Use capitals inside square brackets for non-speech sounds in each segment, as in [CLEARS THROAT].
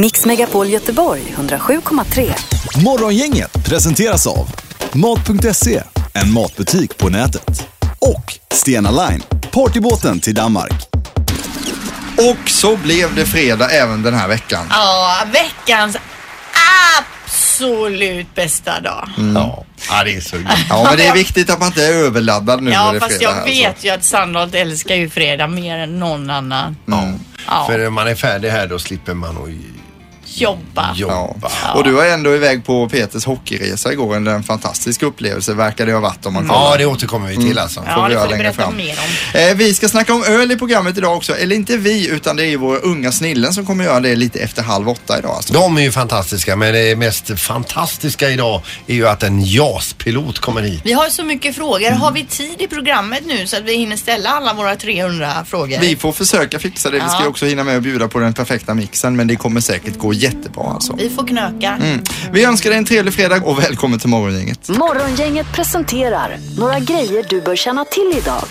Mix Megapol Göteborg 107,3. Morgongänget presenteras av Mat.se, en matbutik på nätet. Och Stena Line, partybåten till Danmark. Och så blev det fredag även den här veckan. Ja, veckans absolut bästa dag. Ja. ja, det är så gött. Ja, men det är viktigt att man inte är överladdad nu när Ja, det är fast fredag. jag här, vet ju att Sandholt älskar ju fredag mer än någon annan. Ja. För när man är färdig här då slipper man att Jobba. Så. Ja. jobba. Och du var ändå iväg på Peters hockeyresa igår. En, en fantastisk upplevelse verkar det ha varit om man Ja, kollar. det återkommer vi till alltså. Ja, vi det får du längre berätta fram. mer om. Eh, vi ska snacka om öl i programmet idag också. Eller inte vi, utan det är ju våra unga snillen som kommer göra det lite efter halv åtta idag. Alltså. De är ju fantastiska men det mest fantastiska idag är ju att en JAS-pilot kommer hit. Vi har så mycket frågor. Har vi tid i programmet nu så att vi hinner ställa alla våra 300 frågor? Vi får försöka fixa det. Vi ska Ja. också hinna med att bjuda på den perfekta mixen, men det kommer säkert gå jättebra alltså. Vi får knöka. Mm. Vi önskar dig en trevlig fredag och välkommen till Morgongänget. Morgongänget presenterar några grejer du bör känna till idag.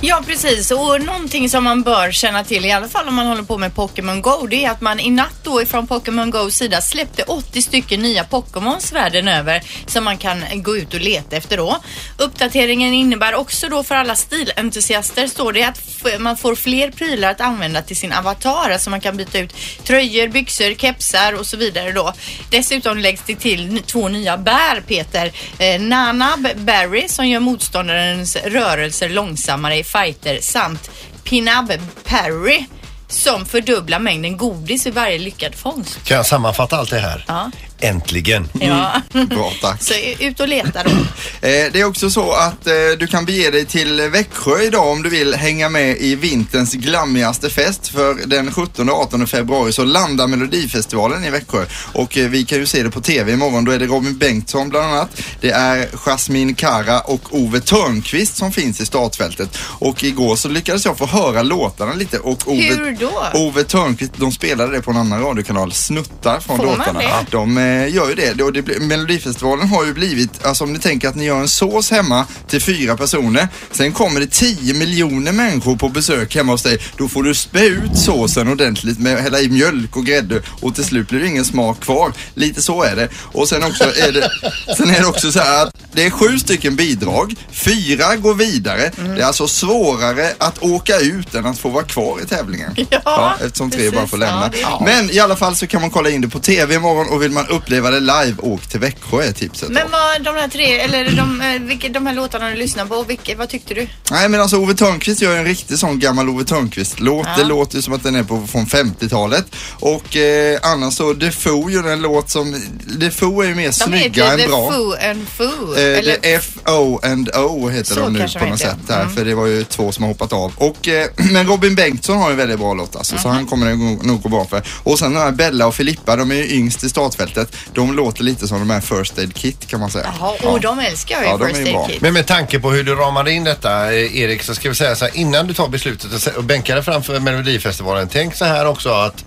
Ja, precis. Och någonting som man bör känna till, i alla fall om man håller på med Pokémon Go, det är att man i natt då ifrån Pokémon Go sida släppte 80 stycken nya Pokémons världen över som man kan gå ut och leta efter då. Uppdateringen innebär också då för alla stilentusiaster står det att man får fler prylar att använda till sin avatar, alltså man kan byta ut tröjor, byxor, kepsar och så vidare då. Dessutom läggs det till två nya bär, Peter. Eh, Nanab Berry som gör motståndarens rörelser långsammare i fighter samt Pinab Parry som fördubblar mängden godis vid varje lyckad fångst. Kan jag sammanfatta allt det här? Ja. Äntligen. Ja. Bra, tack. Så ut och leta då. [LAUGHS] Eh, det är också så att eh, du kan bege dig till Växjö idag om du vill hänga med i vinterns glammigaste fest. För den 17 och 18 februari så landar Melodifestivalen i Växjö. Och eh, vi kan ju se det på TV imorgon. Då är det Robin Bengtsson bland annat. Det är Jasmine Kara och Ove Törnqvist som finns i startfältet. Och igår så lyckades jag få höra låtarna lite. Och Ove, Hur då? Ove Törnqvist, de spelade det på en annan radiokanal, snuttar från Får man låtarna. det? De eh, gör ju det. och det Melodifestivalen har ju blivit, alltså om ni tänker att ni gör en sås hemma till fyra personer. Sen kommer det 10 miljoner människor på besök hemma hos dig. Då får du spä ut såsen ordentligt med hälla i mjölk och grädde och till slut blir det ingen smak kvar. Lite så är det. Och sen också är det, [LAUGHS] sen är det också så här att det är sju stycken bidrag. Fyra går vidare. Mm. Det är alltså svårare att åka ut än att få vara kvar i tävlingen. Ja, eftersom tre precis. bara får lämna. Ja, är. Men i alla fall så kan man kolla in det på TV imorgon och vill man uppleva det live, åk till Växjö är tipset. Men vad, de här tre, eller de, eh, vilka, de här låtarna du lyssnar på, vilka, vad tyckte du? Nej men alltså Ove Thörnqvist gör en riktig sån gammal Ove Thörnqvist-låt. Ja. Det låter ju som att den är på, från 50-talet. Och eh, annars så Defoe gör en låt som, Defoe är ju mer De snygga heter än bra. Foo and Foo. Eh, eller, F-O and O heter Så de nu på de något heter, sätt här, mm. för det var ju två som har hoppat av. Och, eh, [CLEARS THROAT] men Robin Bengtsson har en väldigt bra låt alltså, så han kommer det nog nog gå bra för. Och sen de här Bella och Filippa, de är ju yngst i startfältet. De låter lite som de här First Aid Kit kan man säga. Jaha, och de älskar jag ju Ja, de är First ju bra. Aid Kit. Men med tanke på hur du ramade in detta eh, Erik så ska vi säga så här innan du tar beslutet och, sä- och bänkar dig framför Melodifestivalen. Tänk så här också att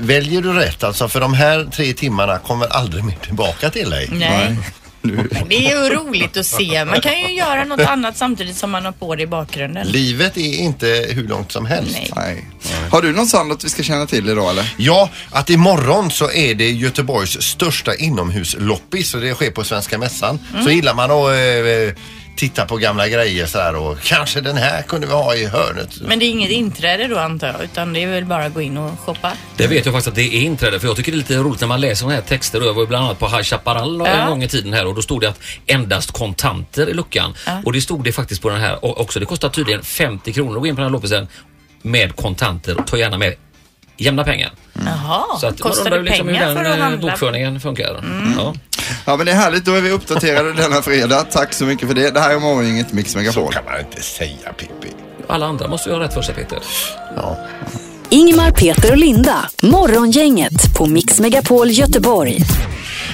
väljer du rätt alltså för de här tre timmarna kommer aldrig mer tillbaka till dig. Nej. Det är ju roligt att se. Man kan ju göra något [LAUGHS] annat samtidigt som man har på det i bakgrunden. Livet är inte hur långt som helst. Nej. Nej. Har du något Sandot vi ska känna till idag eller? Ja, att imorgon så är det Göteborgs största inomhusloppis och det sker på Svenska Mässan. Så gillar man att eh, titta på gamla grejer så här och kanske den här kunde vi ha i hörnet. Men det är inget inträde då antar jag, utan det är väl bara att gå in och shoppa. Det vet jag faktiskt att det är inträde för jag tycker det är lite roligt när man läser sådana här texter. Och Jag var ju bland annat på High Chaparral Ja. en gång i tiden här och då stod det att endast kontanter i luckan. Och det stod det faktiskt på den här och också. Det kostar tydligen 50 kronor att gå in på den här loppisen med kontanter och ta gärna med jämna pengar. Jaha, Så att kostar undrar det liksom hur pengar den för att eh, handla? Mm. bokföringen funkar. Ja. Ja men det är härligt, då är vi uppdaterade denna fredag. Tack så mycket för det. Det här är Morgongänget Mix Så Megapol. kan man inte säga Pippi. Alla andra måste ju ha rätt för sig Peter. Ja. Ingmar, Peter och Linda. Morgongänget på Mix Megapol Göteborg.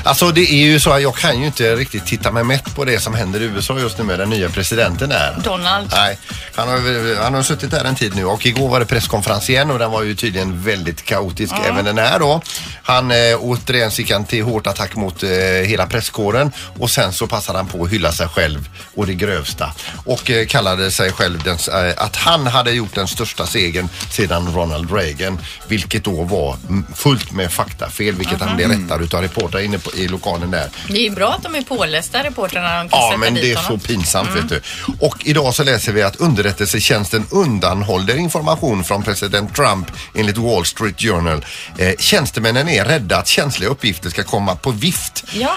Alltså det är ju så att jag kan ju inte riktigt titta mig mätt på det som händer i USA just nu med den nya presidenten där. Donald. Nej, han har, han har suttit där en tid nu och igår var det presskonferens igen och den var ju tydligen väldigt kaotisk även den här då. Han eh, återigen gick han till hårt attack mot eh, hela presskåren och sen så passade han på att hylla sig själv och det grövsta och eh, kallade sig själv den, eh, att han hade gjort den största segern sedan Ronald Reagan, vilket då var mm, fullt med faktafel, vilket han blev rättad utav reportrar inne på, i lokalen där. Det är ju bra att de är pålästa reportrarna. De kan Ja, sätta men dit det är honom. så pinsamt vet du. Och idag så läser vi att underrättelsetjänsten undanhåller information från president Trump enligt Wall Street Journal. Eh, tjänstemännen är rädda att känsliga uppgifter ska komma på vift. Ja.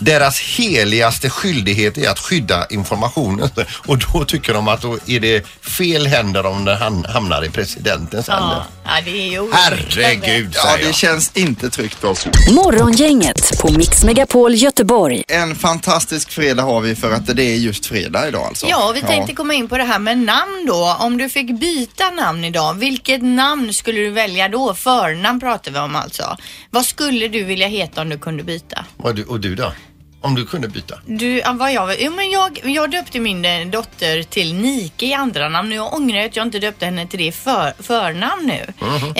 Deras heligaste skyldighet är att skydda informationen [LAUGHS] och då tycker de att då är det fel händer om den ham- hamnar i presidentens händer. Ja. Ja, det är ju Herregud Ja, säger det jag. känns inte tryggt alltså. Morgongänget på Mix Megapol Göteborg. En fantastisk fredag har vi för att det är just fredag idag alltså. Ja, vi tänkte komma in på det här med namn då. Om du fick byta namn idag, vilket namn skulle du välja då? Förnamn pratar vi om alltså. Vad skulle du vilja heta om du kunde byta? Och du, och du då? Om du kunde byta? Du, vad jag, jo, men jag, jag döpte min eh, dotter till Nike i andra namn. Nu ångrar jag att jag inte döpte henne till det för, förnamn nu.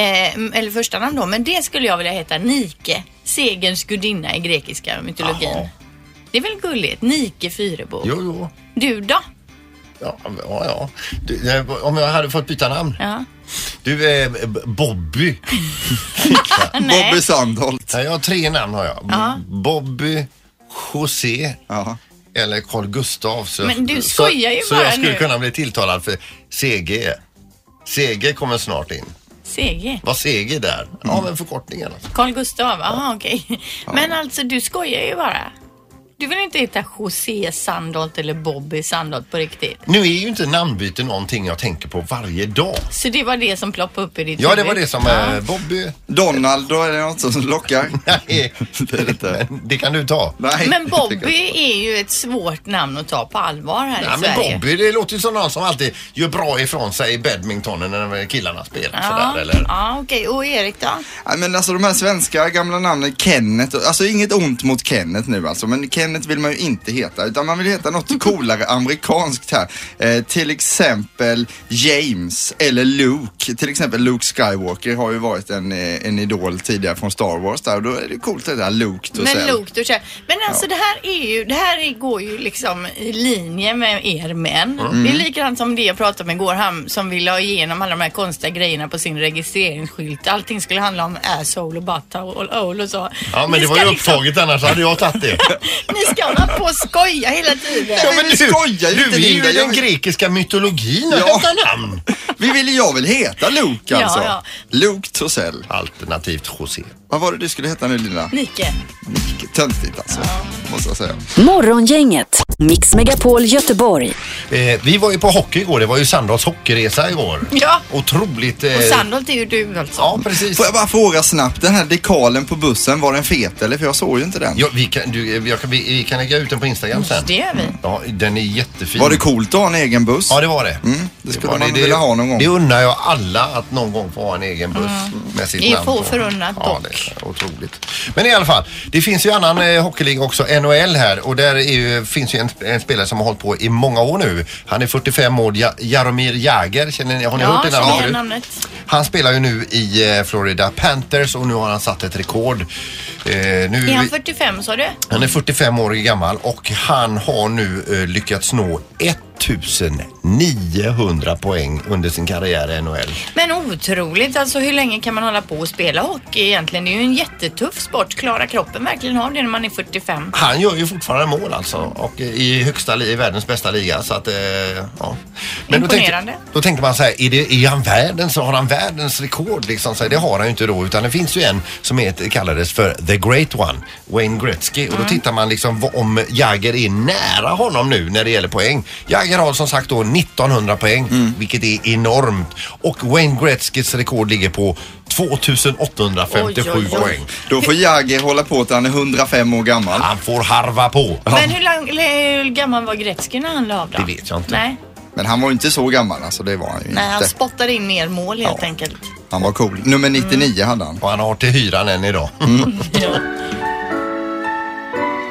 Eh, m- eller första namn då. Men det skulle jag vilja heta Nike. Segerns gudinna i grekiska mytologin. Jaha. Det är väl gulligt? Nike Fyrebo. Jo, jo. Du då? Ja, ja. ja. Du, eh, om jag hade fått byta namn? Ja. Du, eh, Bobby. [LAUGHS] Bobby Sandholt. Ja, jag har tre namn har jag. Ja. Bobby, José Ja. eller Carl Gustav. Så, Men du skojar ju så, bara Så jag skulle nu. kunna bli tilltalad för CG. CG kommer snart in. CG. Vad CG där? Ja, men förkortningen alltså. Carl Gustav, aha okej. Men alltså du skojar ju bara. Du vill inte heta José Sandholt eller Bobby Sandholt på riktigt. Nu är ju inte namnbyte någonting jag tänker på varje dag. Så det var det som ploppade upp i ditt Ja, det var det som Ja. eh, Bobby... Donald, då är det något som lockar. [LAUGHS] Nej, Det är inte. men det kan du ta. Nej. Men Bobby är ju ett svårt namn att ta på allvar här Ja, i men Sverige. Bobby, det låter ju som någon som alltid gör bra ifrån sig i badmintonen när killarna spelar Ja, sådär, eller? ja okej. Och Erik då? Nej, men alltså de här svenska gamla namnen, Kenneth, alltså inget ont mot Kenneth nu alltså, men Kenneth vill man ju inte heta, utan man vill heta något [LAUGHS] coolare amerikanskt här. Eh, till exempel James eller Luke. Till exempel Luke Skywalker har ju varit en, eh, en idol tidigare från Star Wars där och då är det coolt att heta Luke Men Torssell. Luke, du känner- Men alltså det här är ju, det här är- går ju liksom i linje med er män. Mm. Det är likadant som det jag pratade om igår, han som ville ha igenom alla de här konstiga grejerna på sin registreringsskylt. Allting skulle handla om asshole och butthole och och så. Ja, men det var ju liksom- upptaget annars hade jag tagit det. [LAUGHS] Ni ska hålla på och skoja hela tiden. Ja, men vi skojar ju du inte, är ju Linda. i Jag den vill- grekiska mytologin och Ja. hämta namn. Vi vill, jag vill heta Luke Ja, alltså. ja. Luke Torssell. Alternativt José. Vad var det du skulle heta nu Linda? Nike. Töntigt alltså, måste jag säga. Morgongänget, Mix Megapol Göteborg. Eh, vi var ju på hockey igår. Det var ju Sandals hockeyresa igår. Ja. Otroligt. Eh, Och Sandholt är ju du alltså. Ja, precis. Får jag bara fråga snabbt, den här dekalen på bussen, var den fet eller? För jag såg ju inte den. Ja, vi, kan, du, eh, jag kan, vi, vi kan lägga ut den på Instagram sen. Det gör vi. Ja, den är jättefin. Var det coolt att ha en egen buss? Ja, det var det. Mm, det skulle var man vilja ha någon gång. Det unnar jag alla att någon gång få ha en egen buss med sitt Det är få förunnat Ja, dock. Otroligt. Men i alla fall, det finns ju annan eh, hockeyliga också, NHL här och där är ju, finns ju en, en spelare som har hållit på i många år nu. Han är 45 år, ja, Jaromir Jagr, känner ni, har ni Ja, hört det namnet namnet. Han spelar ju nu i eh, Florida Panthers och nu har han satt ett rekord. Eh, nu, Är han 45 sa du? han är 45 år gammal och han har nu eh, lyckats nå 1900 poäng under sin karriär i NHL. Men otroligt, alltså hur länge kan man hålla på och spela hockey egentligen? Det är ju en jättetuff sport. Klarar kroppen verkligen av det när man är 45? Han gör ju fortfarande mål alltså och i högsta i världens bästa liga så att eh, ja. Men då Imponerande. tänker, då tänker man så här, är, det, är han världens, så har han världens rekord liksom? Så här, det har han ju inte då utan det finns ju en som heter, kallades för The Great One, Wayne Gretzky och då tittar man liksom om Jagger är nära honom nu när det gäller poäng. Jagger har som sagt då 1900 poäng vilket är enormt och Wayne Gretzkys rekord ligger på 2857 Oj, oj, oj. poäng. Då får Jagger hålla på till han är 105 år gammal. Han får harva på. Men hur, lång, hur gammal var Gretzky när han la av då? Det vet jag inte. Nej, Men han var ju inte så gammal alltså, det var han ju Nej han inte. spottade in mer mål helt Ja. enkelt. Han var cool. Nummer 99 hade han. Och han har till hyran än idag. [LAUGHS]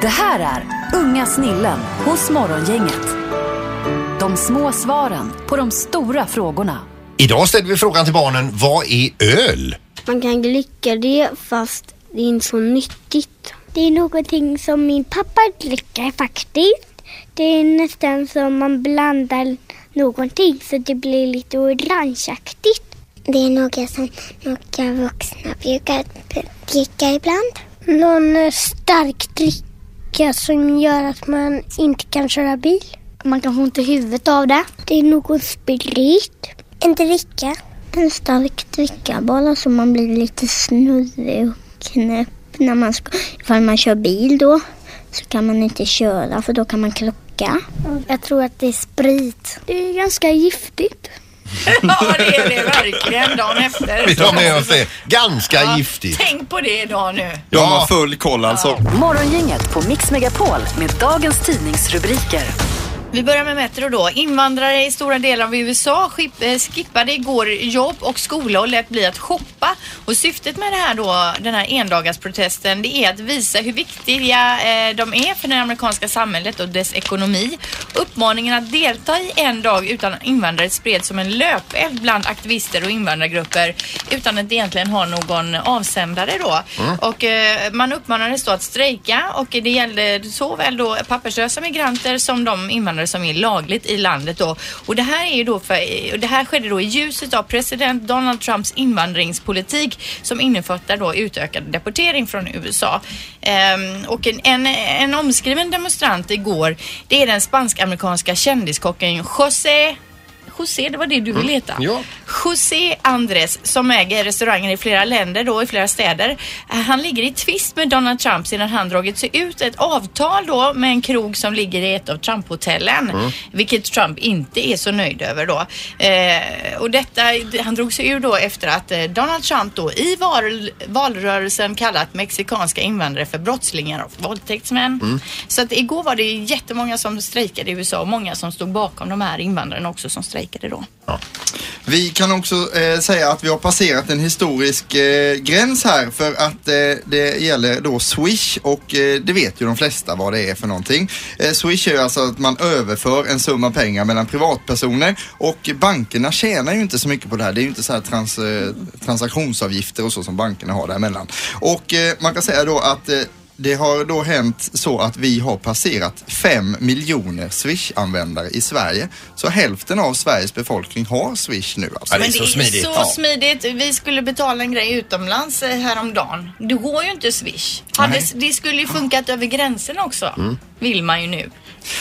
Det här är Unga snillen hos Morgongänget. De små svaren på de stora frågorna. Idag ställer vi frågan till barnen, vad är öl? Man kan glicka det fast Det är inte så nyttigt. Det är någonting som min pappa dricker faktiskt. Det är nästan som man blandar någonting så det blir lite orangeaktigt. Det är något som några vuxna brukar dricka ibland. Någon stark dricka som gör att man inte kan köra bil. Man kan få ont i huvudet av det. Det är någon sprit. En dricka. En stark dricka bara så man blir lite snurrig och knäpp när man ska, ifall man kör bil då så kan man inte köra för då kan man krocka. Jag tror att det är sprit. Det är ganska giftigt. [LAUGHS] Ja, det är det verkligen dagen efter. Vi tar med oss det. Ganska Ja, giftigt. Tänk på det idag nu. De har full koll alltså. Morgongänget på Mix Megapol med dagens tidningsrubriker. Vi börjar med Metro då. Invandrare i stora delar av USA eh, skippade igår jobb och skola och lät bli att shoppa. Och syftet med det här då, den här endagarsprotesten, det är att visa hur viktiga eh, de är för det amerikanska samhället och dess ekonomi. Uppmaningen att delta i en dag utan invandrare spreds som en löpeld bland aktivister och invandrargrupper utan att egentligen ha någon avsändare då. Och eh, man uppmanades då att strejka och det gällde såväl då papperslösa migranter som de invandrare som är lagligt i landet då. Och det här är ju då för, det här skedde då i ljuset av president Donald Trumps invandringspolitik som innefattar då utökad deportering från USA. Ehm, och en, en, en omskriven demonstrant igår, det är den spansk-amerikanska kändiskocken José José, det var det du ville heta. Ja. José Andres som äger restauranger i flera länder då, i flera städer. Eh, Han ligger i tvist med Donald Trump sedan han dragit sig ut ett avtal då med en krog som ligger i ett av Trump-hotellen. Vilket Trump inte är så nöjd över då. Eh, och detta, han drog sig ur då efter att eh, Donald Trump då i val, valrörelsen kallat mexikanska invandrare för brottslingar och våldtäktsmän. Så att igår var det jättemånga som strejkade i USA och många som stod bakom de här invandrarna också som strejkade då. Vi kan kan också eh, säga att vi har passerat en historisk eh, gräns här för att eh, det gäller då Swish och eh, det vet ju de flesta vad det är för någonting. Eh, Swish är ju alltså att man överför en summa pengar mellan privatpersoner och bankerna tjänar ju inte så mycket på det här. Det är ju inte så här trans, eh, transaktionsavgifter och så som bankerna har däremellan. Och eh, man kan säga då att eh, det har då hänt så att vi har passerat 5 miljoner Swish-användare i Sverige. Så hälften av Sveriges befolkning har Swish nu alltså. Ja, det är så smidigt. så Ja. smidigt. Vi skulle betala en grej utomlands eh, häromdagen. Det går ju inte Swish. Hade, det skulle ju funkat över gränsen också. Mm. Vill man ju nu.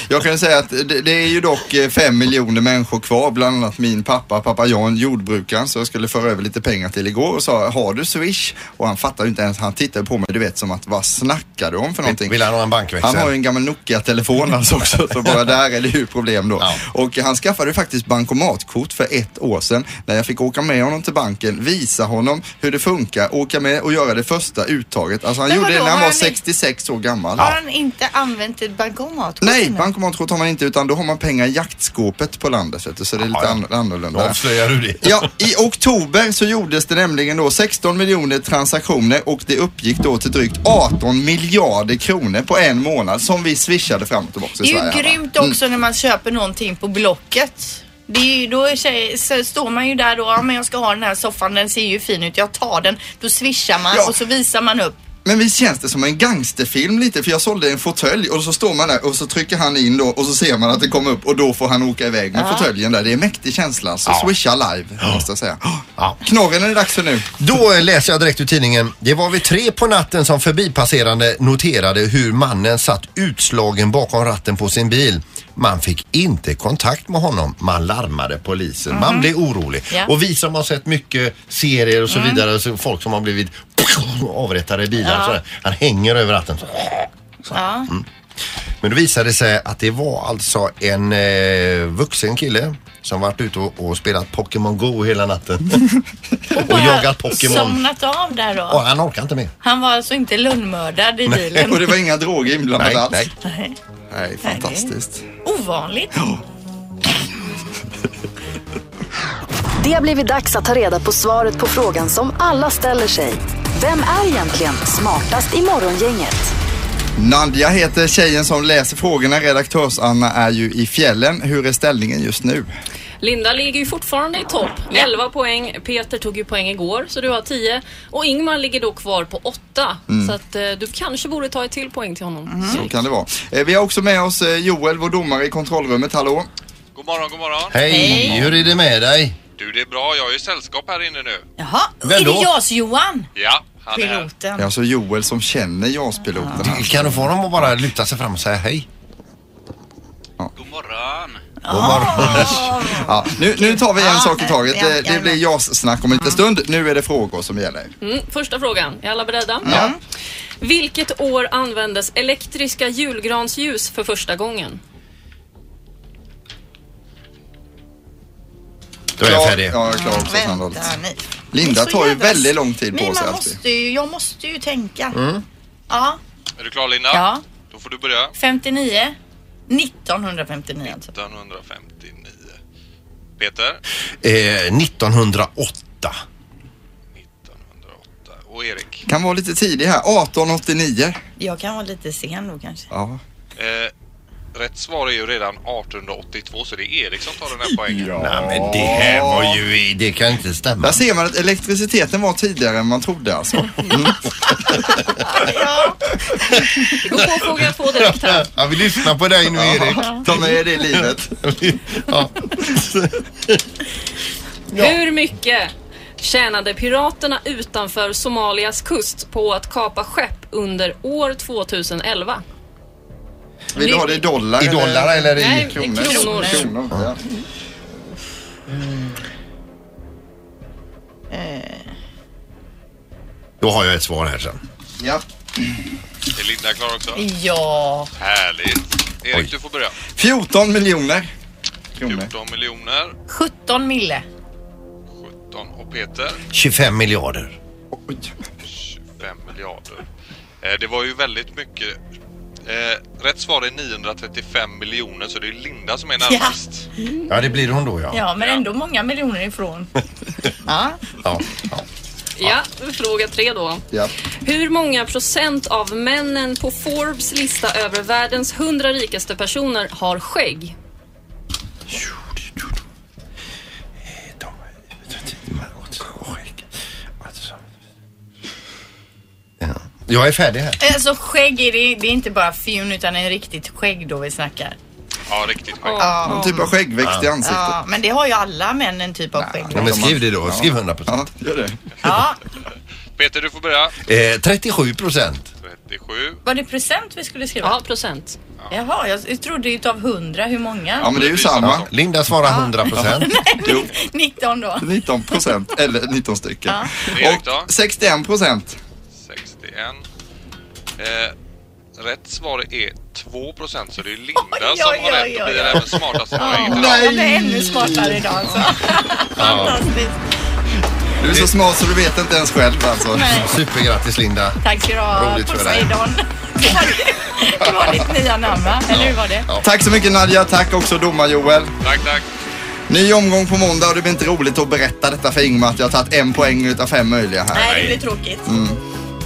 Jag kan säga att det, det är ju dock eh, fem miljoner människor kvar, bland annat min pappa, pappa Jan, jordbrukaren, så jag skulle föra över lite pengar till igår och sa, har du Swish? Och han fattade ju inte ens, han tittade på mig, du vet som att, vad snackar du om för någonting? Vill han ha en bankväxel? Han har ju en gammal Nokia-telefon alltså också, så bara där är det ju problem då. Ja. Och han skaffade ju faktiskt bankomatkort för ett år sedan när jag fick åka med honom till banken, visa honom hur det funkar, åka med och göra det första uttaget. Alltså han Men gjorde det när han var han i- 66 år gammal. Har han inte använt ett bankomatkort? Nej, innan? bankomatkort har man inte utan då har man pengar i jaktskåpet på landet vet du, så det är lite Ja, ja. an- Då annorlunda. avslöjar du det. Ja, i oktober så gjordes det nämligen då 16 miljoner transaktioner och det uppgick då till drygt 18 miljarder kronor på en månad som vi swishade fram och tillbaka Det i är Sverige. ju va? grymt också när man köper någonting på Blocket. Det är ju, då är står man ju där då, ja men jag ska ha den här soffan, den ser ju fin ut, jag tar den. Då swishar man Ja. och så visar man upp. Men visst känns det som en gangsterfilm lite för jag sålde en fåtölj och så står man där och så trycker han in då och så ser man att det kommer upp och då får han åka iväg med fåtöljen där. Det är en mäktig känsla. Så Ja. swisha live måste jag säga. Ja. Knorren är det dags för nu. Då läser jag direkt ur tidningen. Det var vid tre på natten som förbipasserande noterade hur mannen satt utslagen bakom ratten på sin bil. Man fick inte kontakt med honom. Man larmade polisen. Man blev orolig. Ja. Och vi som har sett mycket serier och så vidare, så folk som har blivit [LAUGHS] avrättade i bilar. Ja. sådär. Han hänger över ratten. Ja. Men då visade det sig att det var alltså en eh, vuxen kille som varit ute och, och spelat Pokémon Go hela natten. [LAUGHS] och Bara jagat Pokémon. Somnat av där då. Och han orkar inte mer. Han var alltså inte lönnmördad i bilen. [LAUGHS] Och det var inga droger inblandade Nej, alls. nej. Nej. Nej, fantastiskt. Ovanligt. Det har blivit dags att ta reda på svaret på frågan som alla ställer sig. Vem är egentligen smartast i morgongänget? Nadja heter tjejen som läser frågorna. Redaktörs-Anna är ju i fjällen. Hur är ställningen just nu? Linda ligger ju fortfarande i topp. 11 poäng. Peter tog ju poäng igår, så du har 10. Och Ingmar ligger då kvar på 8. Mm. Så att eh, du kanske borde ta ett till poäng till honom. Så kan det vara. Eh, Vi har också med oss eh, Joel, vår domare i kontrollrummet. Hallå? God morgon, god morgon. Hej, hur är det med dig? Du, det är bra. Jag har ju sällskap här inne nu. Jaha, Vem är det? JAS-Johan? Ja, han är här. Piloten. Det är alltså Joel som känner JAS-piloterna. Kan du få dem att bara luta sig fram och säga hej? God morgon. God morgon. Ja, nu, nu tar vi en Ja, sak i taget. ja, Det ja. blir JAS-snack om en liten stund. Nu är det frågor som gäller. Mm, första frågan. Är alla beredda? Ja. Vilket år användes elektriska julgransljus för första gången? Då är jag Klar- färdig. Ja, jag är klar också Sandholt. Vänta, ni. Linda så tar ju jävla- väldigt lång tid Men på sig man alltid. måste ju, jag måste ju tänka. Mm. Ja, Är du klar Linda? ja. Då får du börja. 59. 1959 alltså. 1959. Peter? Eh, 1908. 1908. Och Erik? Kan vara lite tidig här. 1889. Jag kan vara lite sen då kanske. Ja. Eh, rätt svar är ju redan 1882 så det är Erik som tar den här poängen. Nej men det här var ju, det kan inte stämma. Där ser man att elektriciteten var tidigare än man trodde alltså. Mm. Vi går på fråga två direkt här. Ja, vi lyssnar på dig nu Erik. Ta med det i livet. Ja. Hur mycket tjänade piraterna utanför Somalias kust på att kapa skepp under år 2011? Vill du ha det i dollar? I dollar eller i Nej, kronor? kronor. kronor ja. Då har jag ett svar här sen. ja. Är Linda klar också? Ja. Härligt. Erik, Oj. du får börja. 14 miljoner kronor. 14 miljoner. 17 mille. 17. Och Peter? 25 miljarder. Oj. 25 miljarder. Eh, det var ju väldigt mycket. Eh, rätt svar är 935 miljoner så det är Linda som är närmast. Ja det blir hon då ja. Ja, men ändå många miljoner ifrån. [LAUGHS] Ja. ja. ja. Ja, fråga tre då. Ja. Hur många procent av männen på Forbes lista över världens 100 rikaste personer har skägg? Ja. Jag är färdig här. Alltså skägg är det, det är inte bara fjun utan en riktigt skägg då vi snackar. Ja, riktigt skägg. Ja. Någon typ av skäggväxt i ansiktet. Ja, men det har ju alla män en typ av skägg. Ja, men skriv det då. Skriv 100 procent. Ja, gör det. Ja, Peter, du får börja. Eh, 37 procent. 37. var det procent vi skulle skriva? Ja, procent. Jaha, jag trodde utav 100, hur många? Ja, men det är ju samma. Linda svarar 100 procent. [LAUGHS] Jo, 19 då. 19 procent eller 19 stycken. Och 61 procent. 61. Eh, rätt svar är 2 procent så det är Linda Oj, som oj, har rätt oj, och blir även smartaste Ja, poängen idag. jag blir ännu smartare idag alltså. [LAUGHS] Fantastiskt. Du är så smart så du vet inte ens själv alltså. Nej. Supergrattis Linda. Tack ska du ha. Roligt för dig. Det var ditt nya namn va? Eller hur var det? Tack så mycket Nadja, tack också domar Joel. Tack, tack. Ny omgång på måndag och det blir inte roligt att berätta detta för Ingmar att jag har tagit en poäng utav fem möjliga här. Nej, det blir tråkigt.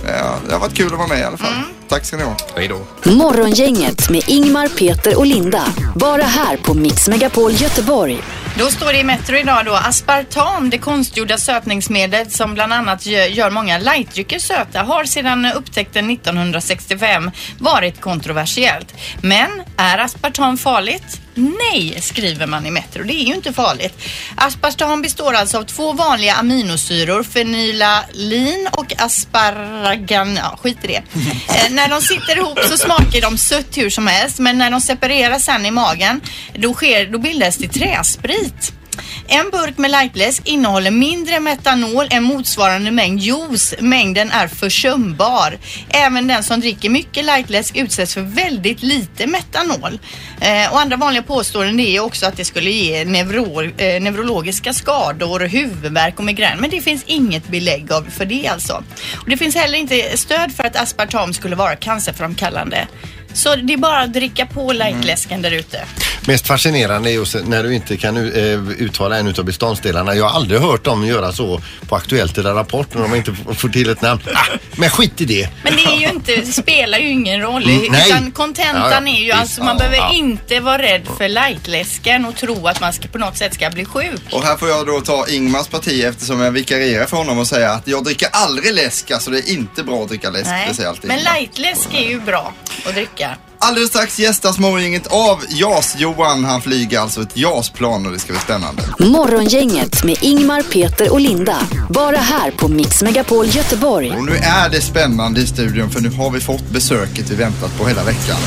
Ja, det har varit kul att vara med i alla fall. Tack ska ni ha. Hej då. Morgongänget med Ingmar, Peter och Linda. Bara här på Mix Megapol Göteborg. Då står det i Metro idag då aspartam, det konstgjorda sötningsmedlet som bland annat gör, gör många lightdrycker söta, har sedan upptäckten 1965 varit kontroversiellt. Men är aspartam farligt? Nej, skriver man i Metro. Det är ju inte farligt. Aspartam består alltså av två vanliga aminosyror, fenylalin och asparagan. Ja, skit i det. [LAUGHS] Eh, när de sitter ihop så smakar de sött hur som helst, men när de separeras sen i magen, då, sker, då bildas det träsprit. En burk med lightläsk innehåller mindre metanol än motsvarande mängd juice. Mängden är försumbar. Även den som dricker mycket lightläsk utsätts för väldigt lite metanol. Eh, och andra vanliga påståenden är också att det skulle ge neuro, eh, neurologiska skador, huvudvärk och migrän. Men det finns inget belägg av för det alltså. Och det finns heller inte stöd för att aspartam skulle vara cancerframkallande. Så det är bara att dricka på lightläsken där ute. Mest fascinerande är just när du inte kan eh, uttala en utav beståndsdelarna. Jag har aldrig hört dem göra så på Aktuellt eller Rapport när de inte får- får till ett namn. Ah, men skit i det. Men det är ju inte, det spelar ju ingen roll. Mm, nej. utan kontentan Ja, ja, är ju visst. alltså, man Ja, behöver ja. inte vara rädd för lightläsken och tro att man ska, på något sätt ska bli sjuk. Och här får jag då ta Ingmars parti eftersom jag vikarierar för honom och säga att jag dricker aldrig läsk, alltså det är inte bra att dricka läsk. Nej. Det säger alltid Men Ingmar. lightläsk är ju bra att dricka. Alldeles strax gästas morgongänget av JAS-Johan. Han flyger alltså ett JAS-plan och det ska bli spännande. Morgongänget med Ingmar, Peter och Linda. Bara här på Mix Megapol Göteborg. Och nu är det spännande i studion för nu har vi fått besöket vi väntat på hela veckan.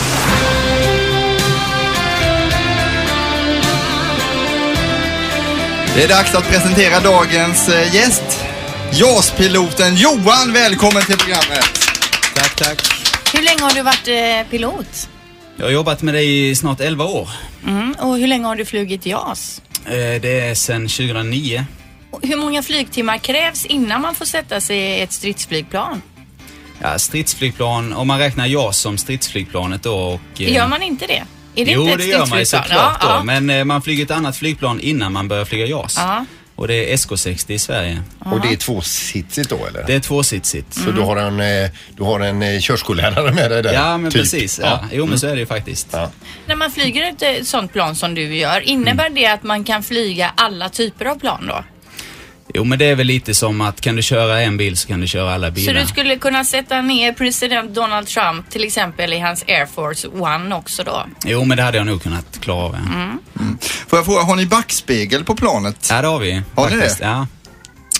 Det är dags att presentera dagens eh, gäst. JAS-piloten Johan, välkommen till programmet. Tack, tack. Hur länge har du varit eh, pilot? Jag har jobbat med det i snart 11 år. Mm. Och hur länge har du flugit JAS? Eh, Det är sedan 2009. Och Hur många flygtimmar krävs innan man får sätta sig i ett stridsflygplan? Ja, stridsflygplan, om man räknar JAS som stridsflygplanet då och... eh, Gör man inte det? Är det jo, inte ett det gör man ju såklart Ja, då. Men eh, man flyger ett annat flygplan innan man börjar flyga JAS. Ja. Och det är SK60 i Sverige. Och det är tvåsitsigt då eller? Det är tvåsitsigt. Så du har en, eh, du har en eh, körskollärare med dig där? Ja, men typ. precis. Ja. Jo, men så är det ju faktiskt. Ja. När man flyger ett eh, sånt plan som du gör, innebär Mm. det att man kan flyga alla typer av plan då? Jo, men det är väl lite som att kan du köra en bil så kan du köra alla Så bilar. du skulle kunna sätta ner president Donald Trump till exempel i hans Air Force One också då? Jo, men det hade jag nog kunnat klara av. Ja, Mm. Får jag fråga, har ni backspegel på planet? ja det har vi. Har ni det? Ja.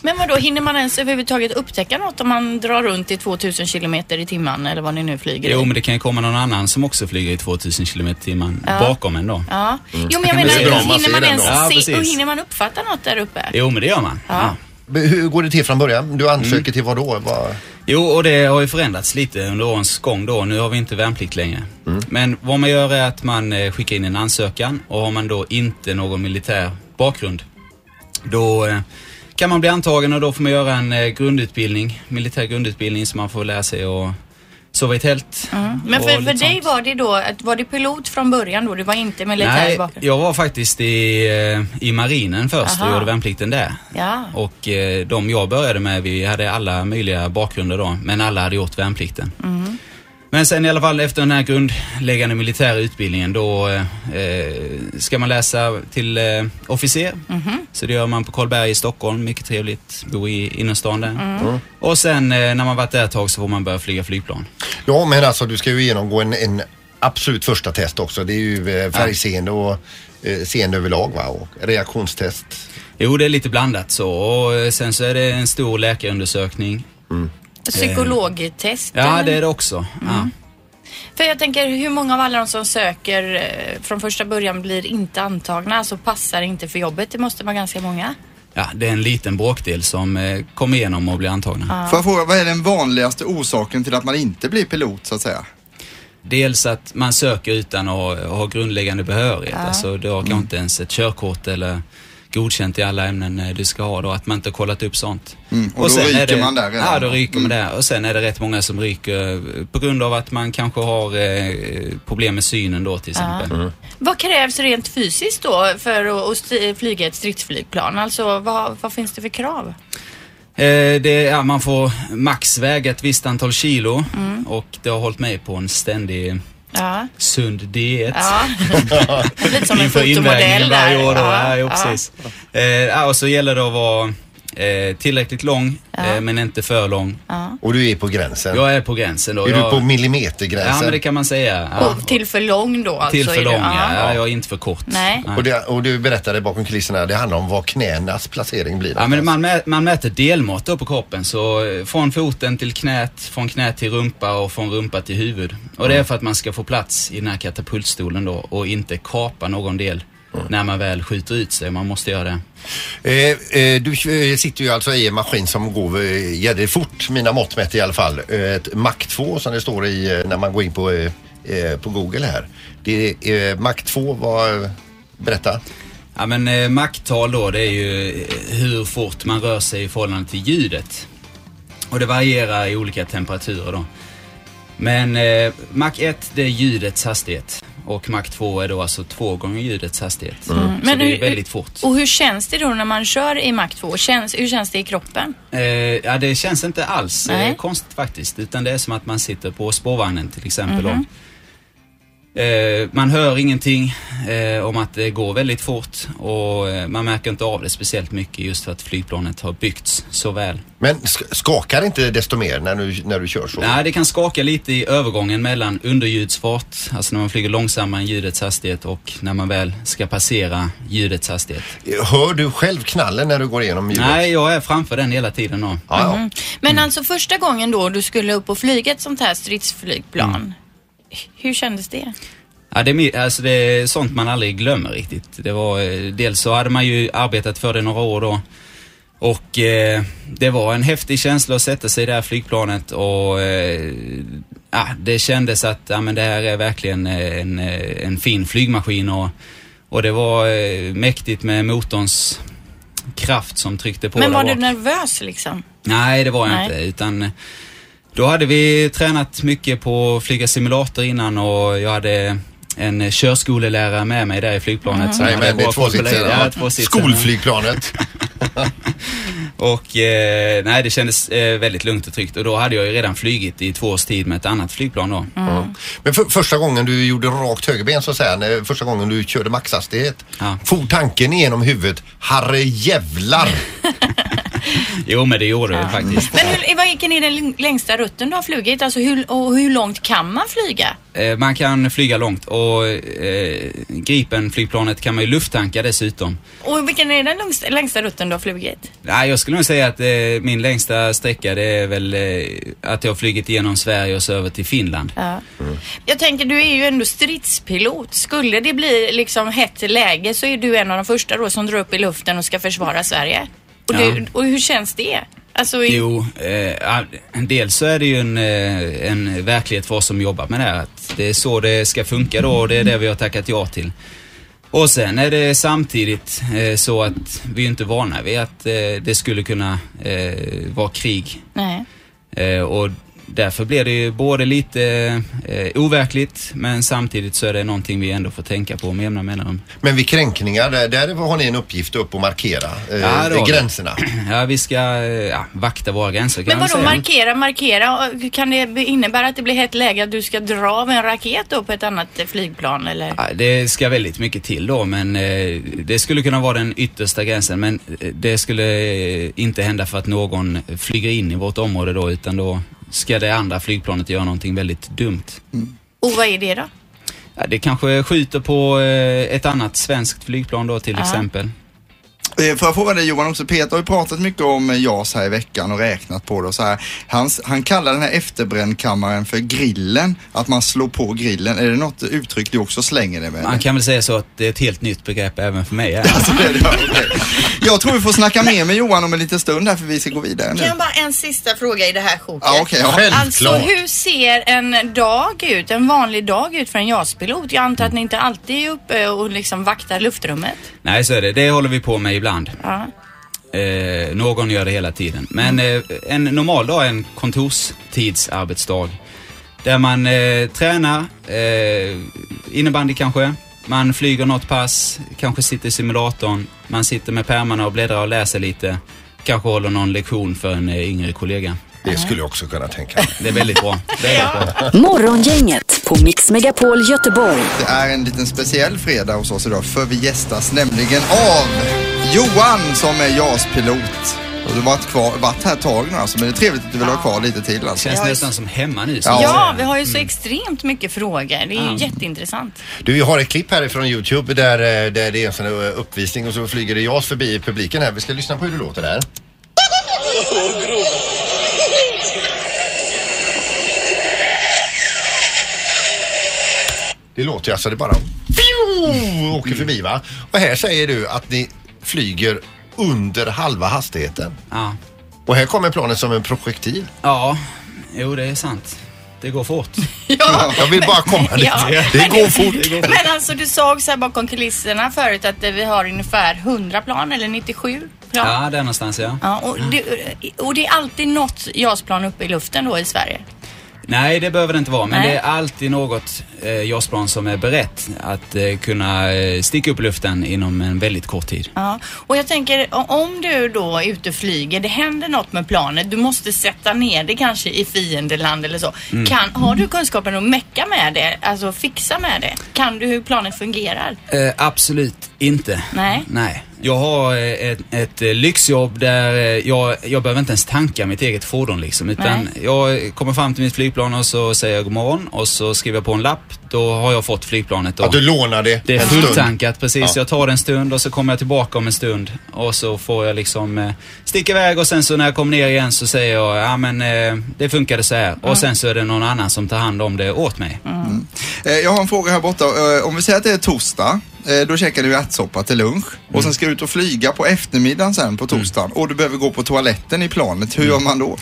Men vad då hinner man ens överhuvudtaget upptäcka något om man drar runt i 2000 kilometer i timmen eller vad ni nu flyger Jo, i? men det kan ju komma någon annan som också flyger i 2000 km i timmen Ja. bakom en då. Ja. Jo, men jag menar, man hinner man ens. Ja, se, och hinner man uppfatta något där uppe? Jo, men det gör man. Ja. Hur går det till från början? Du ansöker Mm. till vad då? Vad... Jo, och det har ju förändrats lite under årens gång då. Nu har vi inte värnplikt längre. Men vad man gör är att man eh, skickar in en ansökan och har man då inte någon militär bakgrund, då eh, kan man bli antagen och då får man göra en eh, grundutbildning, militär grundutbildning så man får lära sig att sova i tält. Mm. Men och för, för dig var det då, var det pilot från början då? Du var inte militär Nej, bakgrund? jag var faktiskt i, eh, i marinen först och Aha. gjorde värnplikten där. Ja. Och eh, de jag började med, vi hade alla möjliga bakgrunder då, men alla hade gjort värnplikten. Mm. Men sen i alla fall efter den här grundläggande militära utbildningen då eh, ska man läsa till eh, officer. Mhm. Så det gör man på Karlberg i Stockholm, mycket trevligt, bo i innerstan där. Mm. Och sen eh, när man varit där ett tag så får man börja flyga flygplan. Ja, men alltså du ska ju genomgå en, en absolut första test också. Det är ju eh, färgseende och eh, seende överlag va? och reaktionstest. Jo, det är lite blandat så. Och eh, sen så är det en stor läkarundersökning. Psykologtest? Ja, det är det också. Ja. För jag tänker, hur många av alla de som söker eh, från första början blir inte antagna, alltså passar inte för jobbet? Det måste vara ganska många. Ja, det är en liten bråkdel som eh, kommer igenom och blir antagna. Får jag fråga, vad är den vanligaste orsaken till att man inte blir pilot så att säga? Dels att man söker utan att ha, grundläggande behörighet. Alltså du har kanske inte ens ett körkort eller godkänt i alla ämnen eh, du ska ha då. Att man inte har kollat upp sånt. Mm, och då sen är ryker det, man där redan. Ja, då ryker man Mm. där. Och sen är det rätt många som ryker eh, på grund av att man kanske har eh, problem med synen då till exempel. Vad krävs rent fysiskt då för att, flyga ett stridsflygplan? Alltså vad, vad finns det för krav? Eh, det, ja, man får max väga ett visst antal kilo Mm. och det har hållit mig på en ständig Ja. sund diet. Ja. [LAUGHS] Lite som en Inför fotomodell där. år då. Ja, Ja, precis. Eh, ja, och så gäller det att vara eh, tillräckligt lång, Ja. eh, men inte för lång. Och du är på gränsen. Jag är på gränsen då. är jag, du på millimetergränsen? Ja, men det kan man säga. Ja. Och till för lång då alltså? Till för lång, ja. ja. ja. Jag är inte för kort. Nej. Och, det, och du berättade bakom kulisserna, det handlar om vad knänas placering blir. Ja, men man, mä, man mäter delmått på kroppen. Så eh, från foten till knät, från knät till rumpa och från rumpa till huvud. Och det är för att man ska få plats i den här katapultstolen då och inte kapa någon del när man väl skjuter ut sig. Man måste göra det. Eh, eh, du eh, sitter ju alltså i en maskin som går eh, jädrigt fort, mina mått mätt i alla fall. Eh, ett Mac 2 som det står i när man går in på, eh, på Google här. Det är Mac 2, vad, berätta. Ja men macktal då det är ju hur fort man rör sig i förhållande till ljudet. Och det varierar i olika temperaturer då. Men eh, Mach 1 det är ljudets hastighet och Mach 2 är då alltså två gånger ljudets hastighet. Så Mm. Men det är hur- väldigt fort. Och hur känns det då när man kör i Mac 2? Känns, hur känns det i kroppen? Eh, ja, det känns inte alls eh, konstigt faktiskt. Utan det är som att man sitter på spårvagnen till exempel. Mhm. då. Eh, man hör ingenting eh, om att det går väldigt fort och eh, man märker inte av det speciellt mycket just för att flygplanet har byggts så väl. Men sk- skakar inte desto mer när du, när du kör så? Nej, det kan skaka lite i övergången mellan underljudsfart, alltså när man flyger långsammare än ljudets hastighet och när man väl ska passera ljudets hastighet. Hör du själv knallen när du går igenom ljudet? Nej, jag är framför den hela tiden då. Mhm. Men alltså första gången då du skulle upp och flyga ett sånt här stridsflygplan. Hur kändes det? Ja, det, alltså det är sånt man aldrig glömmer riktigt. Det var, eh, dels så hade man ju arbetat för det några år då. Och eh, det var en häftig känsla att sätta sig i det här flygplanet och eh, ja, det kändes att ja, men det här är verkligen eh, en, eh, en fin flygmaskin och, och det var eh, mäktigt med motorns kraft som tryckte på Men var du nervös liksom? Nej, det var jag Nej. inte. Utan då hade vi tränat mycket på att flyga simulator innan och jag hade en körskolelärare med mig där i flygplanet. som Nej, hade men det är bra koll på tvåsitsare, läget. ja. Ja. Skolflygplanet. [LAUGHS] och eh, nej, det kändes eh, väldigt lugnt och tryggt. Och då hade jag ju redan flygit i två års tid med ett annat flygplan då. Ja. Men för, första gången du gjorde rakt högerben så att säga, när, första gången du körde maxhastighet, for tanken igenom huvudet, herre jävlar! [LAUGHS] [LAUGHS] Jo, men det gjorde det faktiskt. Men hur, vilken är den längsta rutten du har flugit? Alltså hur, och hur långt kan man flyga? Eh, Man kan flyga långt och eh, Gripen-flygplanet kan man ju lufttanka dessutom. Och vilken är den längsta, längsta rutten du har flugit? Nej, jag skulle nog säga att eh, min längsta sträcka det är väl eh, att jag har flugit igenom Sverige och så över till Finland. Ja. Jag tänker, du är ju ändå stridspilot. Skulle det bli liksom hett läge så är du en av de första då som drar upp i luften och ska försvara Sverige. Och, det, Ja. och hur känns det? Alltså, i- Jo, eh, dels så är det ju en, eh, en verklighet för oss som jobbar med det här. Att det är så det ska funka då och det är det vi har tackat ja till. Och sen är det samtidigt eh, så att vi är inte vana vid att eh, det skulle kunna eh, vara krig. Nej. Eh, och därför blir det ju både lite eh, overkligt men samtidigt så är det någonting vi ändå får tänka på med jämna mellanrum. Men vid kränkningar, där, där har ni en uppgift upp och markera eh, Ja, gränserna. [CLEARS THROAT] Ja, vi ska eh, ja, vakta våra gränser kan Men vadå säga. markera, markera? Kan det innebära att det blir hett läge att du ska dra av en raket då på ett annat eh, flygplan eller? Ja, Det ska väldigt mycket till då, men eh, det skulle kunna vara den yttersta gränsen. Men eh, det skulle inte hända för att någon flyger in i vårt område då, utan då ska det andra flygplanet göra någonting väldigt dumt. Och vad är det då? Ja, det kanske skjuter på eh, ett annat svenskt flygplan då till Ja. exempel. Eh, Får jag fråga dig Johan också, Peter har ju pratat mycket om eh, JAS här i veckan och räknat på det och så här. Han, han kallar den här efterbrännkammaren för grillen, att man slår på grillen. Är det något uttryck du också slänger dig med? Man kan väl säga så att det är ett helt nytt begrepp även för mig. [LAUGHS] Alltså, det är det, ja, okej. Jag tror vi får snacka mer med Johan om en liten stund här för vi ska gå vidare nu. Kan jag bara en sista fråga i det här sjoket? Ja, okej, ja. Alltså hur ser en dag ut, en vanlig dag ut för en JAS-pilot? Jag antar att ni inte alltid är uppe och liksom vaktar luftrummet. Nej, så är det. Det håller vi på med ibland. Ja. Eh, någon gör det hela tiden. Men eh, en normal dag är en kontorstidsarbetsdag. Där man eh, tränar, eh, innebandy kanske. Man flyger något pass, kanske sitter i simulatorn. Man sitter med pärmarna och bläddrar och läser lite. Kanske håller någon lektion för en eh, yngre kollega. Det skulle jag också kunna tänka mig. Det är väldigt bra. Väldigt bra. Morgongänget på Mix Megapol Göteborg. Det är en liten speciell fredag hos oss idag för vi gästas nämligen av Johan som är JAS-pilot. Du har varit, kvar, varit här ett tag nu alltså, men det är trevligt att du vill ha kvar lite till alltså. Känns nästan som hemma nu. Ja. Ja, vi har ju så extremt mycket frågor. Det är ju Ja. jätteintressant. Du, jag har ett klipp här från Youtube där, eh, där det är en sån här eh, uppvisning och så flyger det JAS förbi publiken här. Vi ska lyssna på hur det låter där. Det låter ju alltså, det bara åker förbi va? Och här säger du att ni flyger under halva hastigheten. Ja. Och här kommer planet som en projektil. Ja, jo det är sant. Det går fort. [LAUGHS] Jag vill bara komma dit. Ja. Det går fort. [LAUGHS] Men alltså du sa också här bakom kulisserna förut att vi har ungefär 100 plan eller 97 plan. Ja, där någonstans ja. Ja, och, det, och det är alltid något JAS-plan uppe i luften då i Sverige. Nej, det behöver det inte vara. Men Nej. det är alltid något eh, JAS-plan som är berett att eh, kunna eh, sticka upp luften inom en väldigt kort tid. Ja, och jag tänker om du då är ute och flyger, det händer något med planet, du måste sätta ner det kanske i fiendeland eller så. Mm. Kan, har du kunskapen att mecka med det, alltså fixa med det? Kan du hur planet fungerar? Eh, absolut inte. Nej. Nej. Jag har eh, ett, ett eh, lyxjobb där eh, jag, jag behöver inte ens tanka mitt eget fordon liksom. Utan jag kommer fram till mitt flygplan och så säger jag god morgon och så skriver jag på en lapp. Då har jag fått flygplanet. Då. Att du lånar det Det är en stund. fulltankat precis. Ja. Jag tar det en stund och så kommer jag tillbaka om en stund. Och så får jag liksom eh, sticka iväg och sen så när jag kommer ner igen så säger jag ja men eh, det funkade så här. Och sen så är det någon annan som tar hand om det åt mig. Eh, Jag har en fråga här borta. Eh, Om vi säger att det är torsdag, eh, då käkar du ärtsoppa till lunch och sen ska du ut och flyga på eftermiddagen sen på torsdagen och du behöver gå på toaletten i planet. Hur gör man då?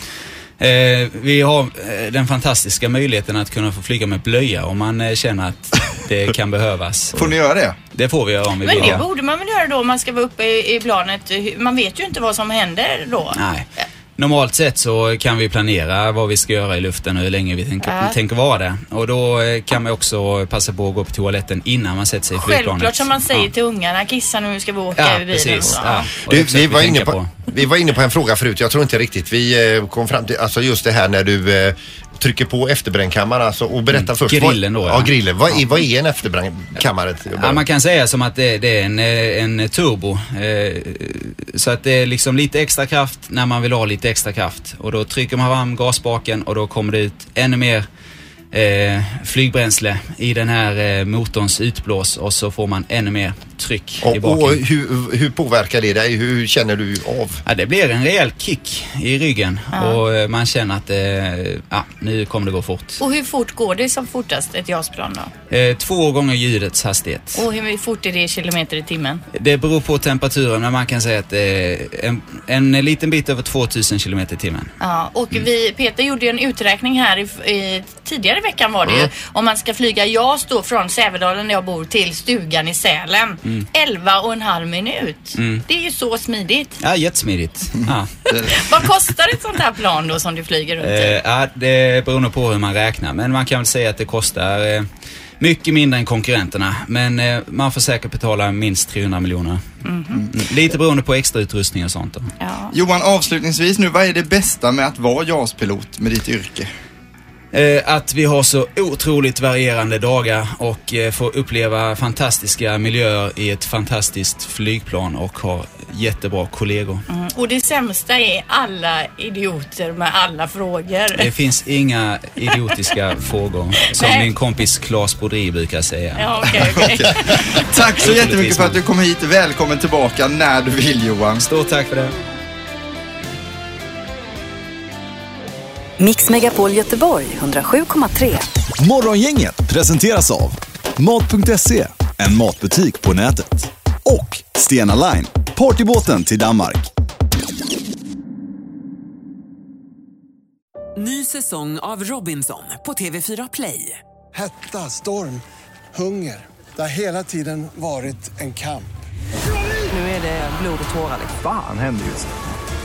Eh, vi har eh, den fantastiska möjligheten att kunna få flyga med blöja om man eh, känner att det [LAUGHS] kan behövas. Får ni göra det? Det får vi göra om vi Men vill. det ja. borde man väl göra då om man ska vara uppe i, i planet. Man vet ju inte vad som händer då. Nej. Normalt sett så kan vi planera vad vi ska göra i luften och hur länge vi tänker, Ja. tänker vara där. Och då eh, kan man också passa på att gå på toaletten innan man sätter sig i flygplanet. Självklart som man säger Ja. till ungarna, kissa nu ska vi åka Ja, över bilen. precis. Ja. Du, vi, var inne på, vi var inne på en fråga förut, jag tror inte riktigt vi eh, kom fram till, alltså just det här när du eh, trycker på efterbrännkammaren alltså, och berätta först. Mm. Grillen vad, då, Ja, ja. grillen. Vad är, vad är en efterbrännkammare? Ja, man kan säga som att det, det är en, eh, en turbo. Eh, Så att det är liksom lite extra kraft när man vill ha lite extra kraft. Och då trycker man fram gasbaken och då kommer det ut ännu mer eh, flygbränsle i den här eh, motorns utblås och så får man ännu mer tryck i Och, baken. och hur, hur påverkar det dig? Hur känner du av? Ja, det blir en rejäl kick i ryggen och eh, man känner att eh, ja, nu kommer det gå fort. Och hur fort går det som fortast ett JAS-plan då? Eh, två gånger ljudets hastighet. Och hur fort är det i kilometer i timmen? Det beror på temperaturen men man kan säga att är en, en liten bit över 2000 km i timmen. Ja, och Mm. vi, Peter gjorde ju en uträkning här i, i, tidigare i veckan var det Mm. ju. Om man ska flyga JAS då från Sävedalen där jag bor till stugan i Sälen. 11 och en halv minut. Mm. Det är ju så smidigt. Ja, jättesmidigt. [LAUGHS] Ja. [LAUGHS] Vad kostar ett sånt här plan då som du flyger runt Eh, i? ja, det beror nog på hur man räknar men man kan väl säga att det kostar eh, mycket mindre än konkurrenterna men eh, man får säkert betala minst 300 miljoner. Mm. Lite beroende på extra utrustning och sånt. Då. Ja. Johan, avslutningsvis nu, vad är det bästa med att vara JAS-pilot med ditt yrke? Eh, att vi har så otroligt varierande dagar och eh, får uppleva fantastiska miljöer i ett fantastiskt flygplan och ha jättebra kollegor. Mm. Och det sämsta är alla idioter med alla frågor. Det finns inga idiotiska [LAUGHS] frågor som Nej. min kompis Claes Brodri brukar säga. Ja, okej, okej. [LAUGHS] Tack så jättemycket för att du kom hit. Välkommen tillbaka när du vill Johan. Stort tack för det. Mix Megapol Göteborg 107,3. Morgongänget presenteras av Mat.se, en matbutik på nätet. Och Stena Line, partybåten till Danmark. Ny säsong av Robinson på TV4 Play. Hetta, storm, hunger. Det har hela tiden varit en kamp. Nu är det blod och tårar. Fan händer just nu.